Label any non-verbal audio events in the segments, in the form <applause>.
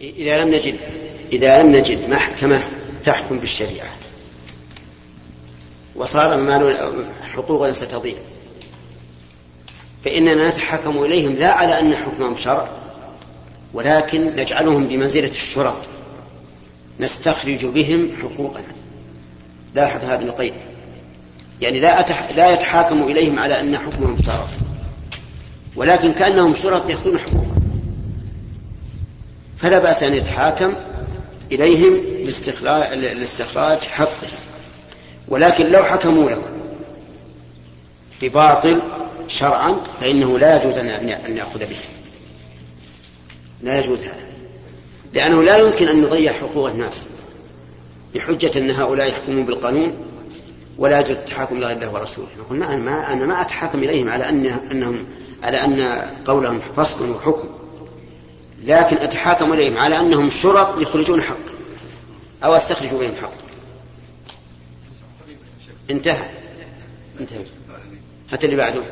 إذا لم نجد إذا لم نجد محكمة تحكم بالشريعة. وصار المال حقوقا ستضيع. فإننا نتحكم إليهم لا على أن حكمهم شرع ولكن نجعلهم بمنزلة الشرط نستخرج بهم حقوقنا. لاحظ هذا القيد. يعني لا أتح... لا يتحاكم إليهم على أن حكمهم شرط ولكن كأنهم شرط يأخذون حقوقا فلا بأس أن يتحاكم إليهم لاستخراج حقه. ولكن لو حكموا له بباطل شرعا فإنه لا يجوز أن يأخذ به. لا يجوز هذا. لأنه لا يمكن أن نضيع حقوق الناس بحجة أن هؤلاء يحكمون بالقانون ولا يجوز التحاكم لغير الله ورسوله. نقول ما أنا ما أتحاكم إليهم على أن أنهم على أن قولهم فصل وحكم. لكن أتحاكم إليهم على أنهم شرط يخرجون حق أو أستخرج بهم حق. انتهى. انتهى. حتى اللي بعده.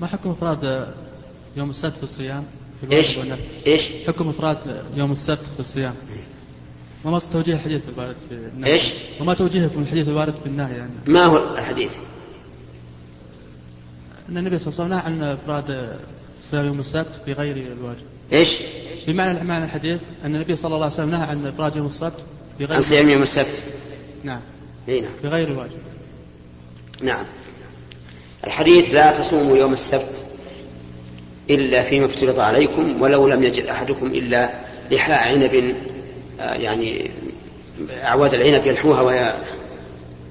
ما حكم إفراد يوم السبت في الصيام؟ في إيش؟ إيش؟ حكم إفراد يوم السبت في الصيام؟ وما توجيه الحديث الوارد في النهي؟ إيش؟ وما توجيهكم الحديث الوارد في النهي يعني؟ ما هو الحديث؟ أن النبي صلى الله عليه وسلم نهى عن إفراد صيام يوم السبت في غير الواجب. إيش؟ بمعنى معنى الحديث أن النبي صلى الله عليه وسلم نهى عن إفراد يوم السبت في غير عن صيام يوم السبت. نعم. إي نعم. في غير الواجب. نعم. الحديث لا تصوموا يوم السبت إلا فيما افترض عليكم ولو لم يجد أحدكم إلا لحاء عنب آه، يعني أعواد العنب يلحوها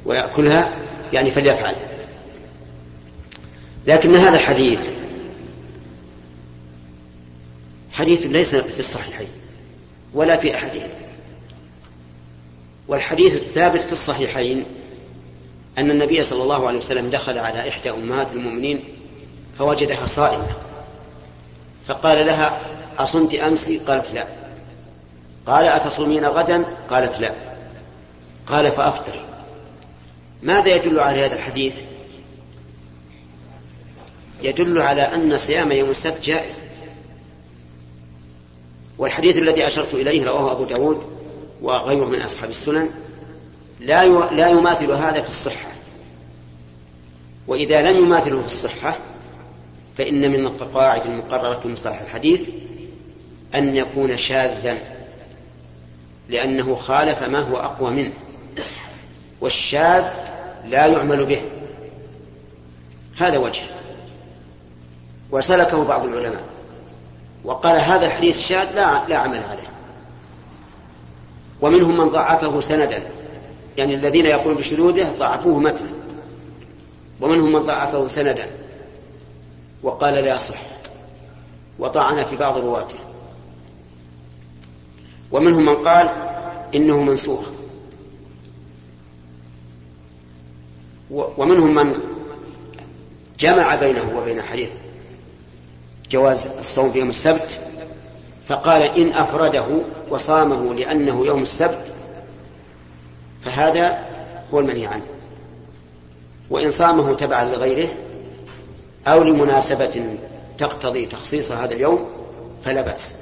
ويأكلها يعني فليفعل. لكن هذا الحديث حديث ليس في الصحيحين ولا في أحدهم. والحديث الثابت في الصحيحين أن النبي صلى الله عليه وسلم دخل على إحدى أمهات المؤمنين فوجدها صائمة. فقال لها أصمت أمس؟ قالت لا. قال أتصومين غدا؟ قالت لا. قال فأفطر. ماذا يدل على هذا الحديث؟ يدل على أن صيام يوم السبت جائز. والحديث الذي أشرت إليه رواه أبو داود وغيره من أصحاب السنن لا لا يماثل هذا في الصحة. وإذا لم يماثله في الصحة فإن من القواعد المقررة في مصطلح الحديث أن يكون شاذا لأنه خالف ما هو أقوى منه. والشاذ لا يعمل به. هذا وجه. وسلكه بعض العلماء. وقال هذا الحديث شاذ لا لا عمل عليه. ومنهم من ضعفه سندا يعني الذين يقولون بشذوذه ضعفوه متنا ومنهم من ضعفه سندا وقال لا يصح. وطعن في بعض رواته. ومنهم من قال إنه منسوخ. ومنهم من جمع بينه وبين حديث جواز الصوم في يوم السبت فقال إن أفرده وصامه لأنه يوم السبت فهذا هو المنهي عنه. وإن صامه تبعا لغيره أو لمناسبة تقتضي تخصيص هذا اليوم فلا بأس.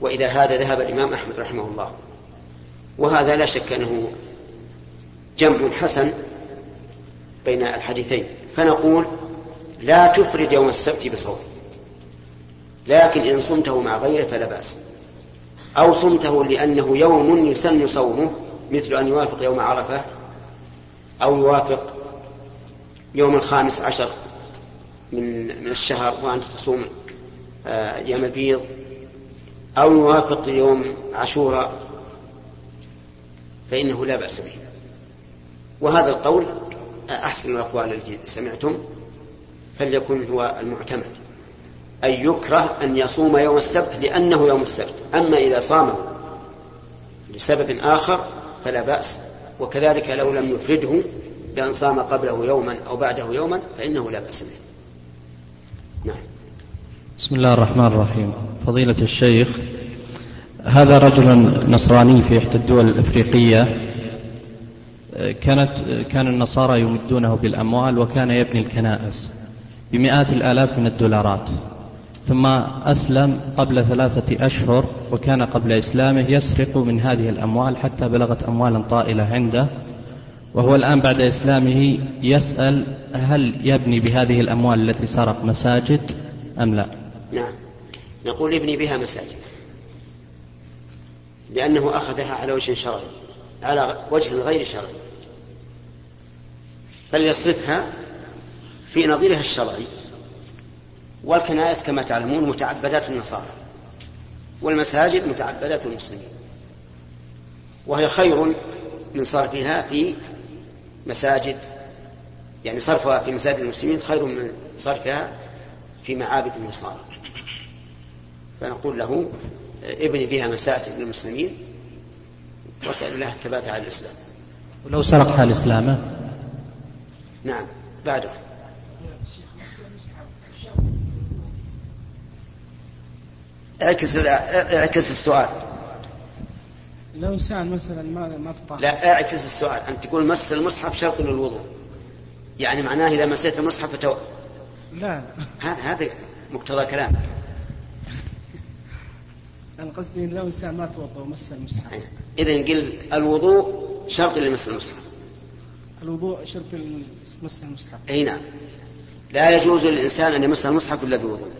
وإلى هذا ذهب الإمام أحمد رحمه الله. وهذا لا شك أنه جمع حسن بين الحديثين. فنقول لا تفرد يوم السبت بصوم. لكن إن صمته مع غيره فلا بأس. أو صمته لأنه يوم يسن صومه مثل أن يوافق يوم عرفة أو يوافق يوم الخامس عشر من من الشهر وأنت تصوم آه، أيام البيض أو يوافق يوم عاشوراء فإنه لا بأس به. وهذا القول أحسن الأقوال التي سمعتم فليكن هو المعتمد. أي يكره أن يصوم يوم السبت لأنه يوم السبت. أما إذا صامه لسبب آخر فلا بأس. وكذلك لو لم يفرده بأن صام قبله يوما أو بعده يوما فإنه لا بأس به. نعم. بسم الله الرحمن الرحيم. فضيلة الشيخ هذا رجل نصراني في إحدى الدول الإفريقية كانت كان النصارى يمدونه بالأموال وكان يبني الكنائس بمئات الآلاف من الدولارات. ثم أسلم قبل ثلاثة أشهر وكان قبل إسلامه يسرق من هذه الأموال حتى بلغت أموالا طائلة عنده. وهو الآن بعد إسلامه يسأل هل يبني بهذه الأموال التي سرق مساجد أم لا؟ نعم. نقول ابني بها مساجد. لأنه أخذها على وجه شرعي على وجه غير شرعي. فليصرفها في نظيرها الشرعي. والكنائس كما تعلمون متعبدات النصارى والمساجد متعبدات المسلمين وهي خير من صرفها في مساجد يعني صرفها في مساجد المسلمين خير من صرفها في معابد النصارى. فنقول له ابني بها مساجد للمسلمين واسأل الله الثبات على الإسلام. ولو سرق حال اسلامه نعم بعده. اعكس اعكس السؤال. لو سأل مثلا ما ما تطهر لا اعكس السؤال. أن تقول مس المصحف شرط للوضوء. يعني معناه إذا مسيت المصحف فتو... لا. هذا مقتضى كلامك <laughs> أنا قصدي لو إنسان ما توضأ ومس المصحف. إذا قل الوضوء شرط لمس المصحف. الوضوء شرط لمس المصحف. أي نعم. لا يجوز للإنسان أن يمس المصحف إلا بوضوء.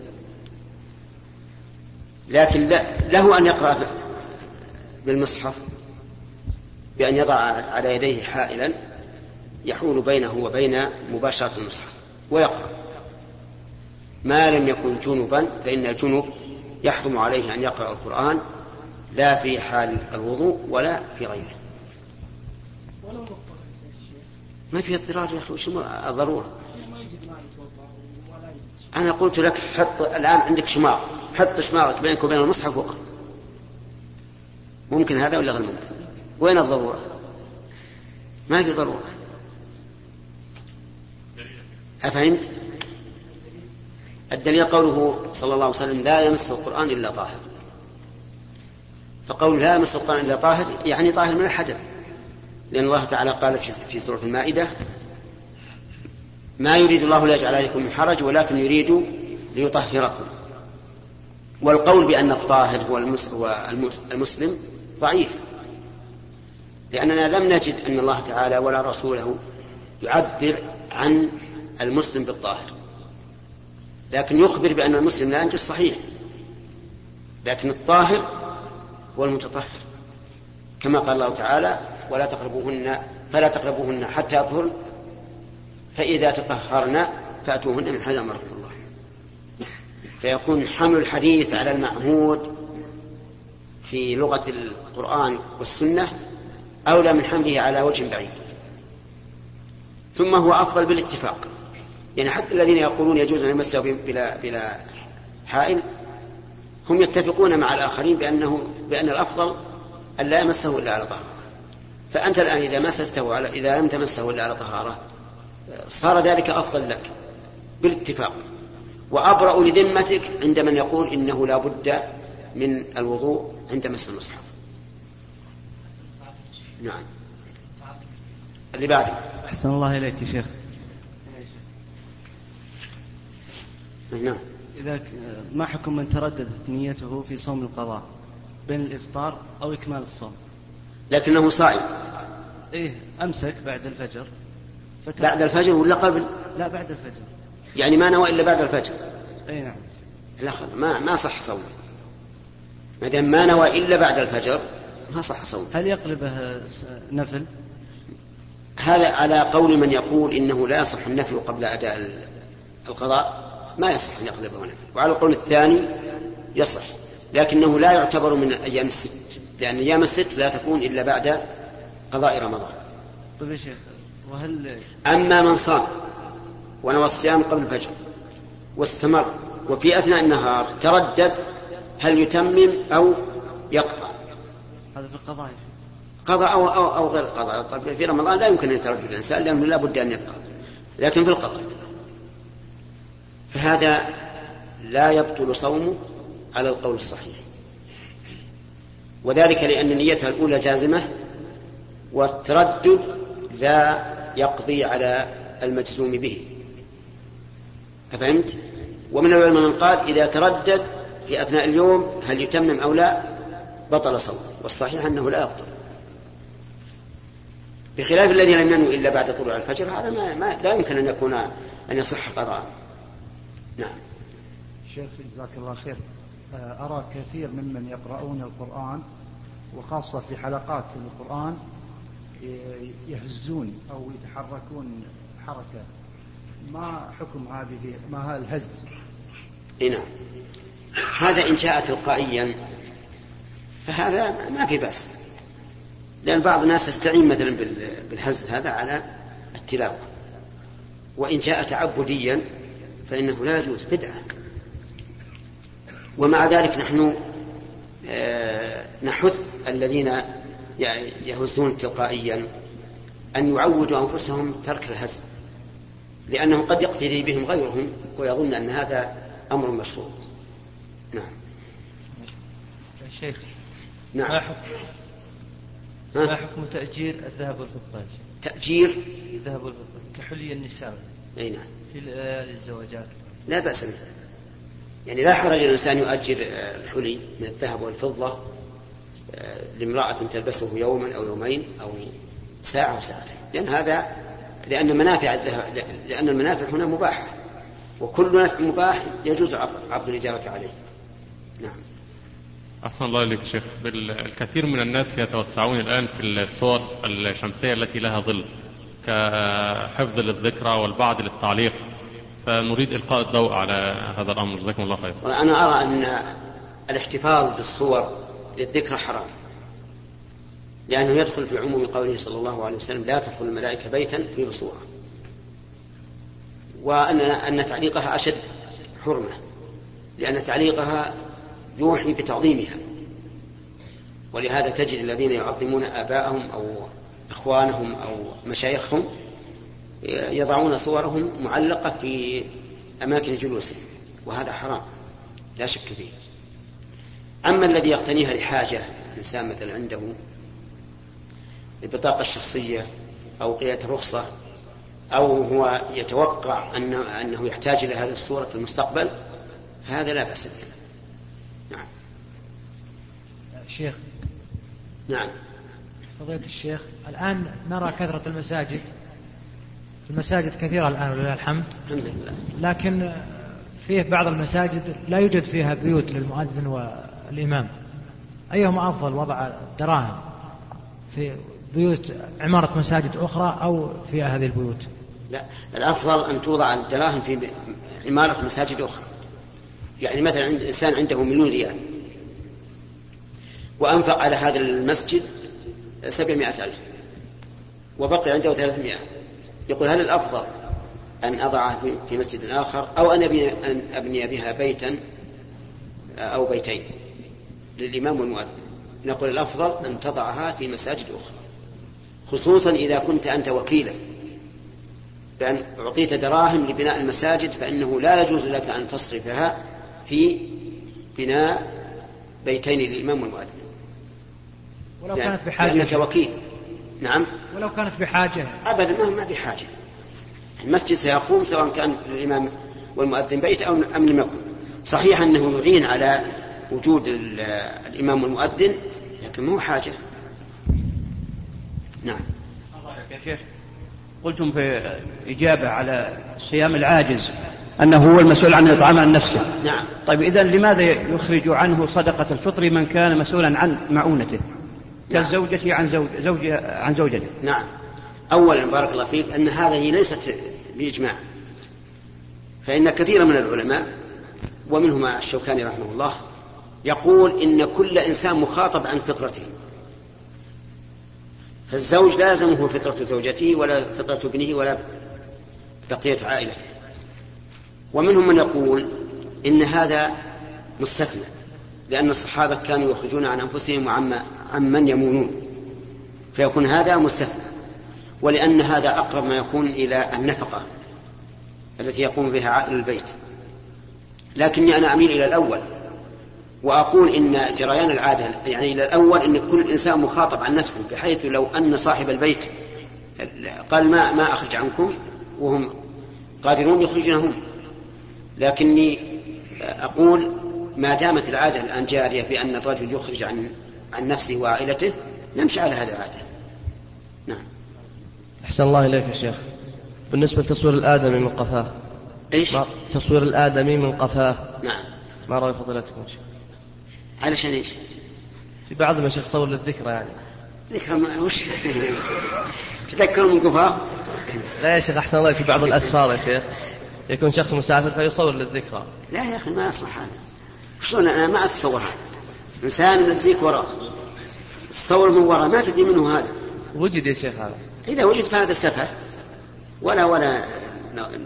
لكن له أن يقرأ بالمصحف بأن يضع على يديه حائلا يحول بينه وبين مباشرة المصحف ويقرأ. ما لم يكن جنبا فإن الجنب يحرم عليه أن يقرأ القرآن لا في حال الوضوء ولا في غيره. ما في اضطرار يا أخي وش الضرورة أنا قلت لك حط الآن عندك شماغ. حط شماغك بينك وبين المصحف واقرأ ممكن هذا ولا غير ممكن؟ وين الضرورة؟ ما في ضرورة. أفهمت؟ الدليل قوله صلى الله عليه وسلم لا يمس القرآن إلا طاهر. فقول لا يمس القرآن إلا طاهر يعني طاهر من الحدث. لأن الله تعالى قال في سورة المائدة ما يريد الله ليجعل عليكم من حرج ولكن يريد ليطهركم. والقول بأن الطاهر هو المسلم ضعيف. لأننا لم نجد أن الله تعالى ولا رسوله يعبر عن المسلم بالطاهر. لكن يخبر بأن المسلم لا ينجس صحيح لكن الطاهر هو المتطهر. كما قال الله تعالى ولا تقربوهن فلا تقربوهن حتى يطهرن فإذا تطهرن فأتوهن من حيث أمركم الله. فيكون حمل الحديث على المعهود في لغة القرآن والسنة أولى من حمله على وجه بعيد. ثم هو أفضل بالاتفاق. يعني حتى الذين يقولون يجوز أن يمسه بلا بلا حائل هم يتفقون مع الآخرين بأنه بأن الأفضل أن لا يمسه إلا على طهارة. فأنت الآن إذا مسسته على إذا لم تمسه إلا على طهارة صار ذلك أفضل لك بالاتفاق. وأبرأ لذمتك عند من يقول إنه لا بد من الوضوء عند مس المصحف. نعم. اللي بعده. أحسن الله إليك يا شيخ. نعم. إذا ما حكم من ترددت نيته في صوم القضاء؟ بين الإفطار أو إكمال الصوم؟ لكنه صائم. إيه أمسك بعد الفجر. بعد الفجر ولا قبل؟ لا بعد الفجر. يعني ما نوى إلا بعد الفجر. أي نعم. لا ما ما صح صومه ما دام ما نوى إلا بعد الفجر ما صح صومه هل يقلبه نفل؟ هذا على قول من يقول إنه لا يصح النفل قبل أداء القضاء. ما يصح أن يقلبه نفل. وعلى القول الثاني يصح. لكنه لا يعتبر من أيام الست. لأن أيام الست لا تكون إلا بعد قضاء رمضان. طيب يا شيخ وهل أما من صام ونوى الصيام قبل الفجر واستمر وفي أثناء النهار تردد هل يتمم أو يقطع. هذا في القضاء قضاء أو, أو, أو غير قضاء طيب في رمضان لا يمكن أن يتردد الإنسان لأنه لا بد أن يبقى لكن في القضاء. فهذا لا يبطل صومه على القول الصحيح. وذلك لأن نيتها الأولى جازمة والتردد لا يقضي على المجزوم به. أفهمت؟ ومن العلماء من قال إذا تردد في أثناء اليوم هل يتمم أو لا؟ بطل صوم والصحيح أنه لا يبطل. بخلاف الذي لم ينوي إلا بعد طلوع الفجر هذا ما, ما لا يمكن أن يكون أن يصح قضاء نعم. شيخ جزاك الله خير. آه، أرى كثير ممن يقرؤون القرآن وخاصة في حلقات القرآن يهزون أو يتحركون حركة. ما حكم هذه؟ ما هذا الهز؟ نعم. هذا إن جاء تلقائيا فهذا ما في بأس. لأن بعض الناس تستعين مثلا بالهز هذا على التلاوة. وإن جاء تعبديا فإنه لا يجوز بدعة. ومع ذلك نحن آه، نحث الذين يهزون تلقائيا أن يعودوا أنفسهم ترك الهز لأنه قد يقتدي بهم غيرهم ويظن أن هذا أمر مشروع. نعم. شيخ نعم. ما حكم؟ ما حكم تأجير الذهب والفضة؟ تأجير؟ الذهب والفضة كحلي النساء. أي نعم. في الزواجات. لا بأس به. يعني لا حرج الإنسان يؤجر الحلي من الذهب والفضة لامرأة تلبسه يوما أو يومين أو ساعة أو ساعتين. لأن هذا لأن منافع لأن المنافع هنا مباحة وكل نفع مباح يجوز عقد الإجارة عليه. نعم. أحسن الله إليك شيخ. الكثير من الناس يتوسعون الآن في الصور الشمسية التي لها ظل كحفظ للذكرى والبعض للتعليق. فنريد إلقاء الضوء على هذا الأمر. جزاكم الله خير. أنا أرى أن الاحتفاظ بالصور للذكرى حرام. لأنه يدخل في عموم قوله صلى الله عليه وسلم لا تدخل الملائكة بيتا فيه صورة وأن أن تعليقها أشد حرمة لأن تعليقها يوحي بتعظيمها. ولهذا تجد الذين يعظمون آباءهم أو إخوانهم أو مشايخهم يضعون صورهم معلقة في أماكن جلوسهم وهذا حرام لا شك فيه. أما الذي يقتنيها لحاجة إنسان مثلا عنده البطاقة الشخصية أو قيادة الرخصة أو هو يتوقع أنه, أنه يحتاج إلى هذه الصورة في المستقبل فهذا لا بأس به. نعم. شيخ. نعم. فضيلة الشيخ الآن نرى كثرة المساجد. المساجد كثيرة الآن ولله الحمد. الحمد لله. لكن فيه بعض المساجد لا يوجد فيها بيوت للمؤذن والإمام أيهما أفضل وضع دراهم في بيوت عمارة مساجد أخرى أو في هذه البيوت؟ لا الأفضل أن توضع الدراهم في عمارة مساجد أخرى. يعني مثلا عند إنسان عنده مليون ريال وأنفق على هذا المسجد سبعمائة ألف وبقي عنده ثلاثمائة. يقول هل الأفضل أن أضعها في مسجد آخر أو أن أبني بها بيتا أو بيتين؟ للإمام والمؤذن. نقول الأفضل أن تضعها في مساجد أخرى خصوصا إذا كنت أنت وكيلا. بأن أعطيت دراهم لبناء المساجد فإنه لا يجوز لك أن تصرفها في بناء بيتين للإمام والمؤذن. ولو كانت بحاجة. لأنك وكيل. نعم. ولو كانت بحاجة. أبدا ما بحاجة المسجد سيقوم سواء كان للإمام والمؤذن بيت أو أم لم يكن. صحيح أنه يعين على وجود الإمام والمؤذن لكن مو حاجة. نعم. يا شيخ قلتم في إجابة على الصيام العاجز أنه هو المسؤول عن الإطعام عن نفسه. نعم. طيب إذا لماذا يخرج عنه صدقة الفطر من كان مسؤولا عن معونته؟ كالزوجة عن زوج زوجها عن زوجته. نعم. أولا بارك الله فيك أن هذه ليست بإجماع. فإن كثيرا من العلماء ومنهم الشوكاني رحمه الله يقول إن كل إنسان مخاطب عن فطرته. فالزوج لا يلزمه فطرة زوجته ولا فطرة ابنه ولا بقية عائلته. ومنهم من يقول إن هذا مستثنى لأن الصحابة كانوا يخرجون عن أنفسهم وعن من يمونون. فيكون هذا مستثنى ولأن هذا أقرب ما يكون إلى النفقة التي يقوم بها عائل البيت. لكني أنا أميل إلى الأول. وأقول إن جريان العادة يعني إلى الأول إن كل إنسان مخاطب عن نفسه بحيث لو أن صاحب البيت قال ما ما أخرج عنكم وهم قادرون يخرجون هم لكني أقول ما دامت العادة الآن جارية بأن الرجل يخرج عن عن نفسه وعائلته نمشي على هذه العادة. نعم. أحسن الله إليك يا شيخ. بالنسبة لتصوير الآدمي من قفاه؟ ما- تصوير الآدمي من قفاه. نعم. ما رأي فضيلتكم شيخ؟ علشان إيش؟ في بعضهم يا شيخ صور للذكرى يعني. ذكر ما وش تذكر من قفاه لا يا شيخ أحسن الله في بعض الأسفار يا شيخ. يكون شخص مسافر فيصور للذكرى. لا يا أخي ما يصلح هذا. شلون؟ أنا ما أتصور هذا. إنسان نديك وراء. تصور من وراء ما تدري منه هذا. وجد يا شيخ هذا. إذا وجد فهذا سفه ولا ولا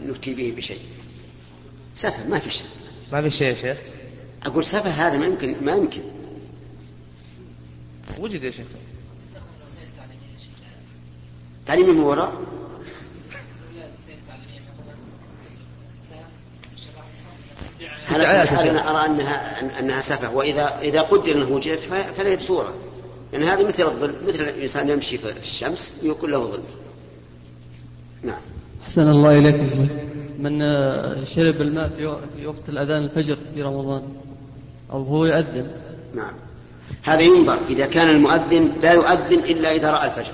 نفتي به بشيء. سفه ما في شيء. ما في شيء يا شيخ. أقول سفه هذا ما يمكن ما يمكن. وجد يا شيخ. تعليم من وراء هذا دعايات كل يا حال شيخ. أنا أرى انها أن- أنها سفه؟ واذا إذا قدر أنه وجد فلا بصوره لأن هذا مثل الظل مثل الإنسان يمشي في الشمس ويكون له ظل نعم. أحسن الله إليك يا شيخ. من آه، شرب الماء في وقت الأذان الفجر في رمضان. أو هو يؤذن. نعم. هذا ينظر. إذا كان المؤذن لا يؤذن إلا إذا رأى الفجر.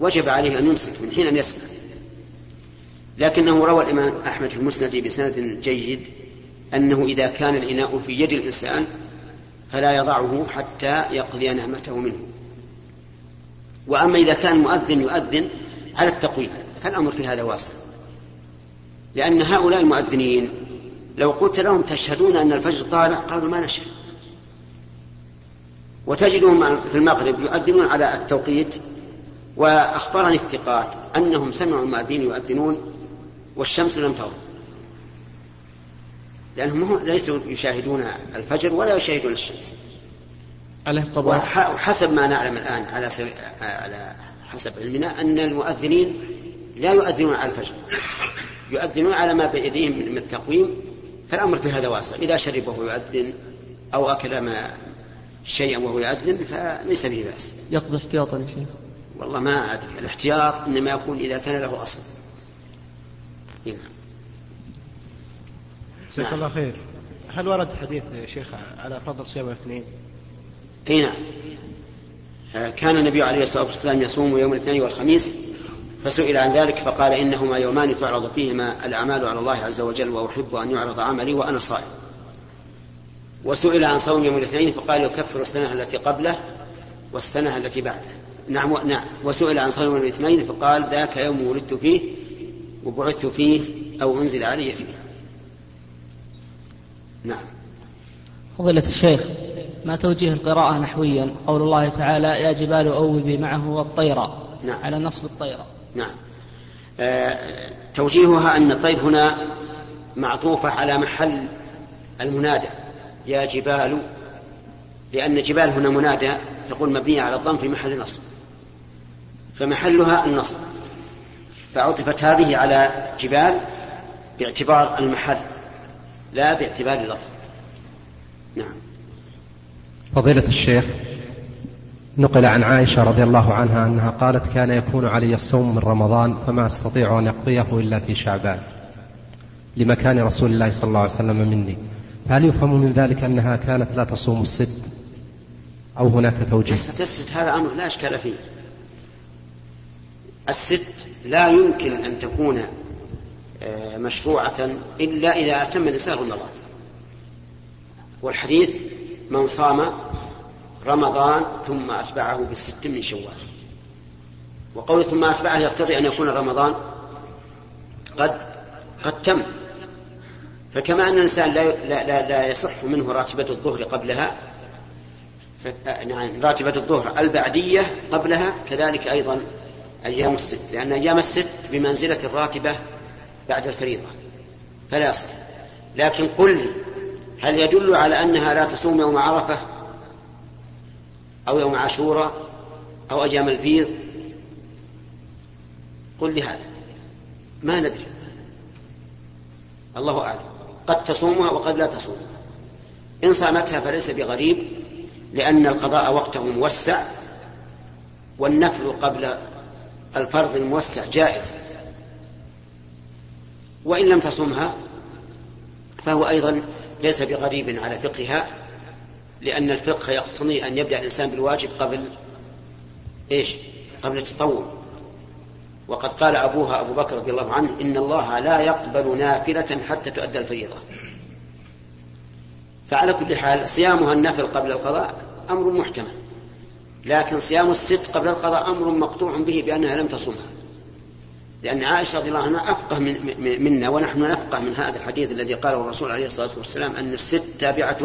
وجب عليه أن يمسك من حين أن يسمع. لكنه روى الإمام أحمد في المسند بسند جيد أنه إذا كان الإناء في يد الإنسان فلا يضعه حتى يقضي نعمته منه. وأما إذا كان المؤذن يؤذن على التقويم. فالأمر في هذا واسع. لأن هؤلاء المؤذنين لو قلت لهم تشهدون أن الفجر طالع قالوا ما نشهد. وتجدهم في المغرب يؤذنون على التوقيت وأخبرني الثقات أنهم سمعوا المؤذنين يؤذنون والشمس لم تغرب. لأنهم هم ليسوا يشاهدون الفجر ولا يشاهدون الشمس. وحسب ما نعلم الآن على سبيل على حسب علمنا أن المؤذنين لا يؤذنون على الفجر. يؤذنون على ما بيديهم من التقويم فالأمر في هذا واسع إذا شرب وهو يؤذن أو أكل ما شيئا وهو يؤذن فليس به بأس. يقضي احتياطا يا شيخ. والله ما أدري. الاحتياط إنما يكون إذا كان له أصل. نعم جزاك. الله خير. هل ورد حديث يا شيخ على فضل صيام الاثنين؟ اي نعم. آه، كان النبي عليه الصلاة والسلام يصوم يوم الاثنين والخميس فسئل عن ذلك فقال إنهما يومان تعرض فيهما الأعمال على الله عز وجل وأحب أن يعرض عملي وأنا صائم. وسئل عن صوم يوم الاثنين فقال يكفر السنة التي قبله والسنة التي بعده. نعم. نعم. وسئل عن صوم يوم الاثنين فقال ذاك يوم ولدت فيه وبعثت فيه أو أنزل علي فيه. نعم. فضيلة الشيخ ما توجيه القراءة نحويا؟ قول الله تعالى يا جبال أوبي معه والطير نعم. على نصب الطيرة نعم. آه، توجيهها أن الطير هنا معطوفة على محل المنادى. يا جبال لأن جبال هنا منادى تقول مبنية على الضم في محل نصب فمحلها النصب. فعطفت هذه على جبال باعتبار المحل لا باعتبار اللفظ. نعم. فضيلة الشيخ نقل عن عائشة رضي الله عنها أنها قالت كان يكون علي الصوم من رمضان فما أستطيع أن أقضيه إلا في شعبان لمكان رسول الله صلى الله عليه وسلم مني. فهل يفهم من ذلك أنها كانت لا تصوم الست أو هناك توجيه؟ الست هذا أمر لا إشكال فيه. الست لا يمكن أن تكون آه، مشروعة إلا إذا أتم الإنسان رمضان والحديث من صام رمضان ثم أتبعه بالست من شوال. وقول ثم أتبعه يقتضي أن يكون رمضان قد قد تم. فكما أن الإنسان لا لا لا, يصح منه راتبة الظهر قبلها نعم راتبة الظهر البعدية قبلها كذلك أيضا أيام الست. لأن أيام الست بمنزلة الراتبة بعد الفريضة فلا يصح. لكن قل لي هل يدل على أنها لا تصوم يوم عرفة؟ أو يوم عاشوراء أو أيام البيض. قل لي هذا ما ندري. الله أعلم. قد تصومها وقد لا تصومها إن صامتها فليس بغريب لأن القضاء وقته موسع والنفل قبل الفرض الموسع جائز. وإن لم تصمها فهو أيضا ليس بغريب على فقهها. لأن الفقه يقتضي أن يبدأ الإنسان بالواجب قبل إيش؟ قبل التطوع. وقد قال أبوها أبو بكر رضي الله عنه إن الله لا يقبل نافلة حتى تؤدى الفريضة. فعلى كل حال صيامها النفل قبل القضاء أمر محتمل. لكن صيام الست قبل القضاء أمر مقطوع به بأنها لم تصمها لأن عائشة رضي الله عنها أفقه من منا ونحن نفقه من هذا الحديث الذي قاله الرسول عليه الصلاة والسلام أن الست تابعة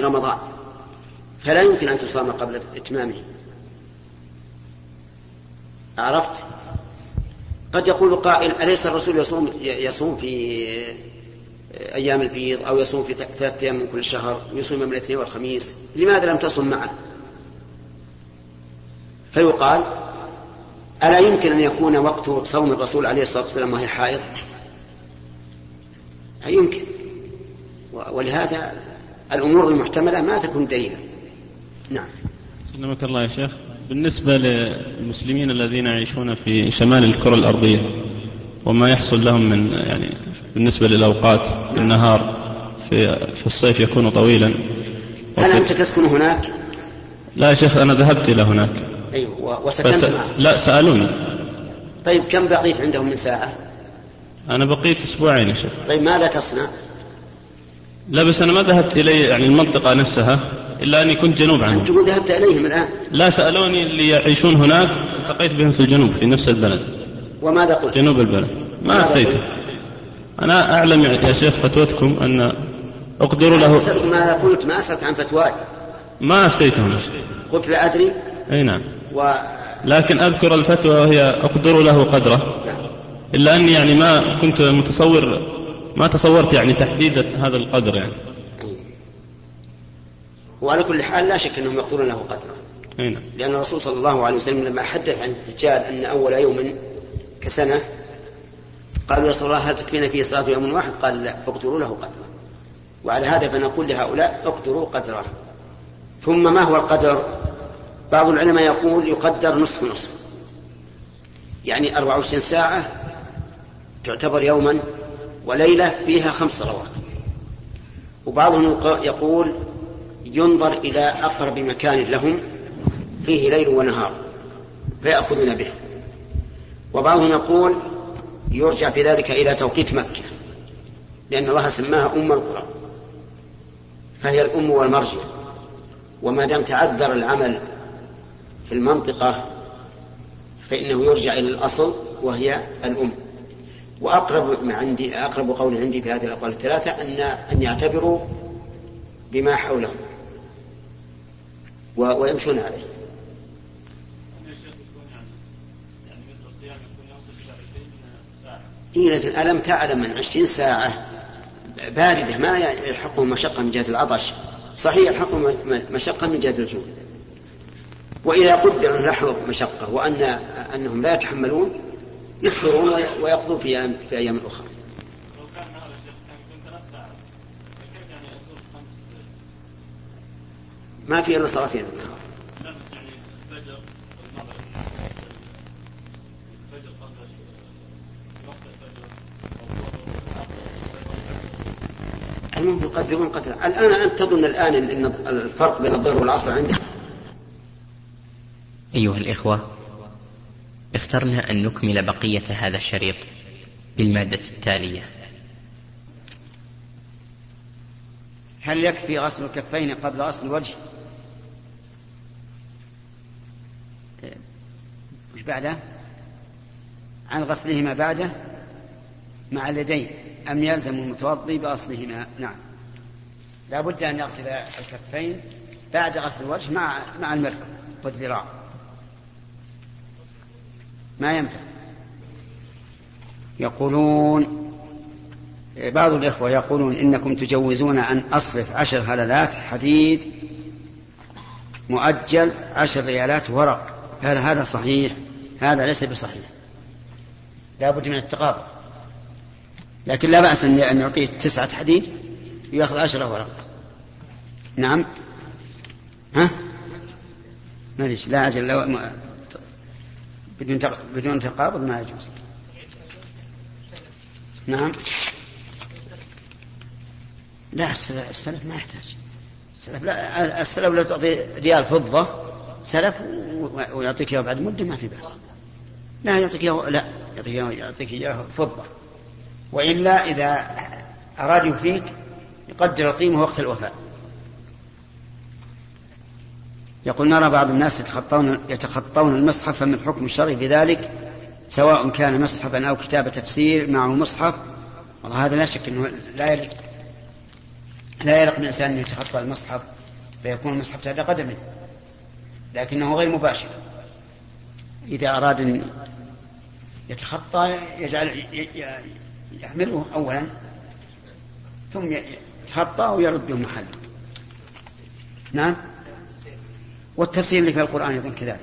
لرمضان فلا يمكن أن تصام قبل إتمامه. عرفت؟ قد يقول قائل أليس الرسول يصوم يصوم في أيام البيض أو يصوم في ثلاثة أيام من كل شهر ويصوم يوم الاثنين والخميس؟ لماذا لم تصم معه؟ فيقال ألا يمكن أن يكون وقت صوم الرسول عليه الصلاة والسلام وهي حائض؟ يمكن. ولهذا الأمور المحتملة ما تكون دليلا. نعم. سلمك الله يا شيخ. بالنسبة للمسلمين الذين يعيشون في شمال الكرة الأرضية وما يحصل لهم من يعني بالنسبة للأوقات النهار في في الصيف يكون طويلا. هل أنت تسكن هناك؟ لا يا شيخ أنا ذهبت إلى هناك. أيوة وسكنت فس... معه. لا سألوني. طيب كم بقيت عندهم من ساعة؟ أنا بقيت أسبوعين يا شيخ. طيب ماذا تصنع؟ لا بس أنا ما ذهبت إلي يعني المنطقة نفسها إلا أني كنت جنوب عنهم أنت تقول ذهبت إليهم الآن؟ لا سألوني اللي يعيشون هناك التقيت بهم في الجنوب في نفس البلد. وماذا قلت؟ جنوب البلد. ما أفتيته أنا أعلم يا شيخ فتوتكم أن أقدر له أسألك ماذا قلت؟ ما أسألك عن فتواي. ما أفتيتهم يا شيخ قلت لا أدري. أي نعم. و... لكن أذكر الفتوى وهي أقدر له قدره. نعم. إلا أني يعني ما كنت متصور ما تصورت يعني تحديد هذا القدر يعني. وعلى كل حال لا شك أنهم يقدرون له قدره أي نعم. لأن الرسول صلى الله عليه وسلم لما حدث عن الدجال أن أول يوم كسنة قالوا يا رسول الله هل تكفينا فيه صلاة يوم واحد؟ قال لا اقدروا له قدره. وعلى هذا فنقول لهؤلاء اقدروا قدره. ثم ما هو القدر؟ بعض العلماء يقول يقدر نصف نصف. يعني 24 ساعة تعتبر يوما وليلة فيها خمس صلوات. وبعضهم يقول ينظر إلى أقرب مكان لهم فيه ليل ونهار فيأخذون به. وبعضهم يقول يرجع في ذلك إلى توقيت مكة لأن الله سماها أم القرى فهي الأم والمرجع. وما دام تعذر العمل في المنطقة فإنه يرجع إلى الأصل وهي الأم. وأقرب ما عندي أقرب قول عندي في هذه الأقوال الثلاثة أن أن يعتبروا بما حولهم ويمشون عليه. إيه لكن ألم تعلم من عشرين ساعة باردة؟ ما يحقهم مشقة من جهة العطش. صحيح يلحقهم مشقة من جهة الجوع. وإذا قدر أن مشقة وأن أنهم لا يتحملون يفطرون ويقضون في أيام في أيام أخرى. ما في إلا صلاتين النهار. المهم يقدرون قدر الآن أنت تظن الآن أن الفرق بين الظهر والعصر عندك أيها الإخوة اخترنا أن نكمل بقية هذا الشريط بالمادة التالية. هل يكفي غسل الكفين قبل غسل الوجه؟ وش بعده؟ عن غسلهما بعده مع اليدين. أم يلزم المتوضي بأصلهما نعم. لا بد أن يغسل الكفين بعد غسل الوجه مع مع المرفق والذراع. ما ينفع. يقولون بعض الإخوة يقولون إنكم تجوزون أن أصرف عشر هلالات حديد مؤجل عشر ريالات ورق. هل هذا صحيح؟ هذا ليس بصحيح. لا بد من التقابل. لكن لا بأس أن يعطيه تسعة حديد ويأخذ عشرة ورق. نعم؟ ها؟ ما فيش لا أجل بدون بدون تقابض ما يجوز. نعم. لا السلف, ما يحتاج. السلف لا السلف لو تعطي ريال فضة سلف ويعطيك إياه بعد مدة ما في بأس. لا يعطيك إياه لا يعطيك إياه يعطيك إياه فضة. وإلا إذا أراد يفيك يقدر القيمة وقت الوفاء. يقول نرى بعض الناس يتخطون يتخطون المصحف فما الحكم الشرعي بذلك سواء كان مصحفا أو كتاب تفسير معه مصحف. والله هذا لا شك إنه لا يليق لا يليق بالإنسان أن يتخطى المصحف فيكون المصحف تحت قدمه لكنه غير مباشر. إذا أراد أن يتخطى يجعل يحمله اولا ثم يتخطى ويرده محله نعم؟ والتفسير اللي في القرآن أيضا كذلك.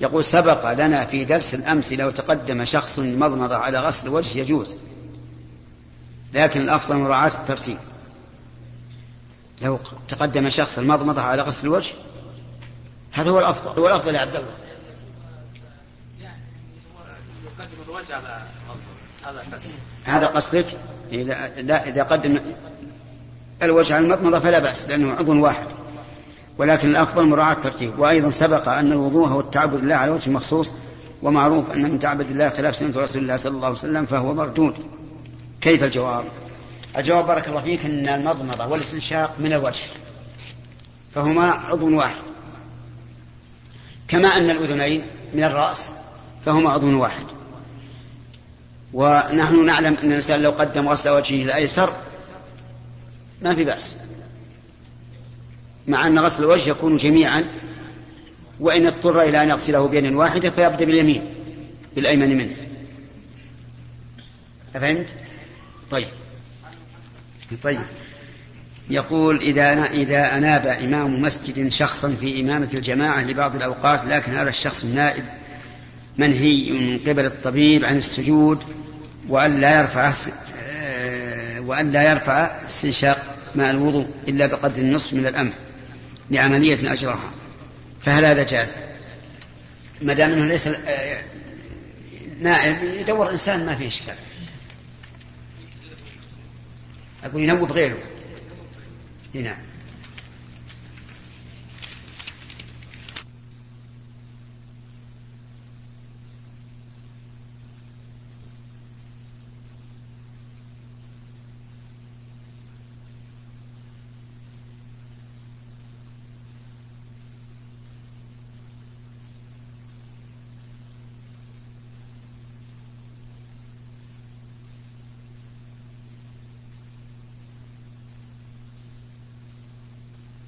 يقول سبق لنا في درس الأمس لو تقدم شخص مضمضة على غسل الوجه يجوز لكن الأفضل مراعاة الترتيب. لو تقدم شخص المضمضة على غسل الوجه هذا هو الأفضل. هو الأفضل يا عبد الله. هذا قصدك؟ إذا لا إذا قدم الوجه على المضمضة فلا بأس لأنه عضو واحد. ولكن الأفضل مراعاة الترتيب. وأيضا سبق أن الوضوء هو التعبد لله على وجه مخصوص ومعروف أن من تعبد الله خلاف سنة رسول الله صلى الله عليه وسلم فهو مردود. كيف الجواب؟ الجواب بارك الله فيك أن المضمضة والاستنشاق من الوجه فهما عضو واحد. كما أن الأذنين من الرأس فهما عضو واحد. ونحن نعلم أن الإنسان لو قدم غسل وجهه الأيسر ما في بأس. مع أن غسل الوجه يكون جميعا وإن اضطر إلى أن يغسله بيد واحدة فيبدأ باليمين بالأيمن منه. أفهمت؟ طيب. طيب. يقول إذا إذا أناب إمام مسجد شخصا في إمامة الجماعة لبعض الأوقات لكن هذا الشخص النائب منهي من قبل الطبيب عن السجود وأن لا يرفع وأن لا يرفع استنشاق ماء الوضوء إلا بقدر النصف من الأنف لعملية أجرها فهل هذا جاز؟ ما دام إنه ليس آه، نائب يدور إنسان ما فيه إشكال. أقول ينوب غيره. نعم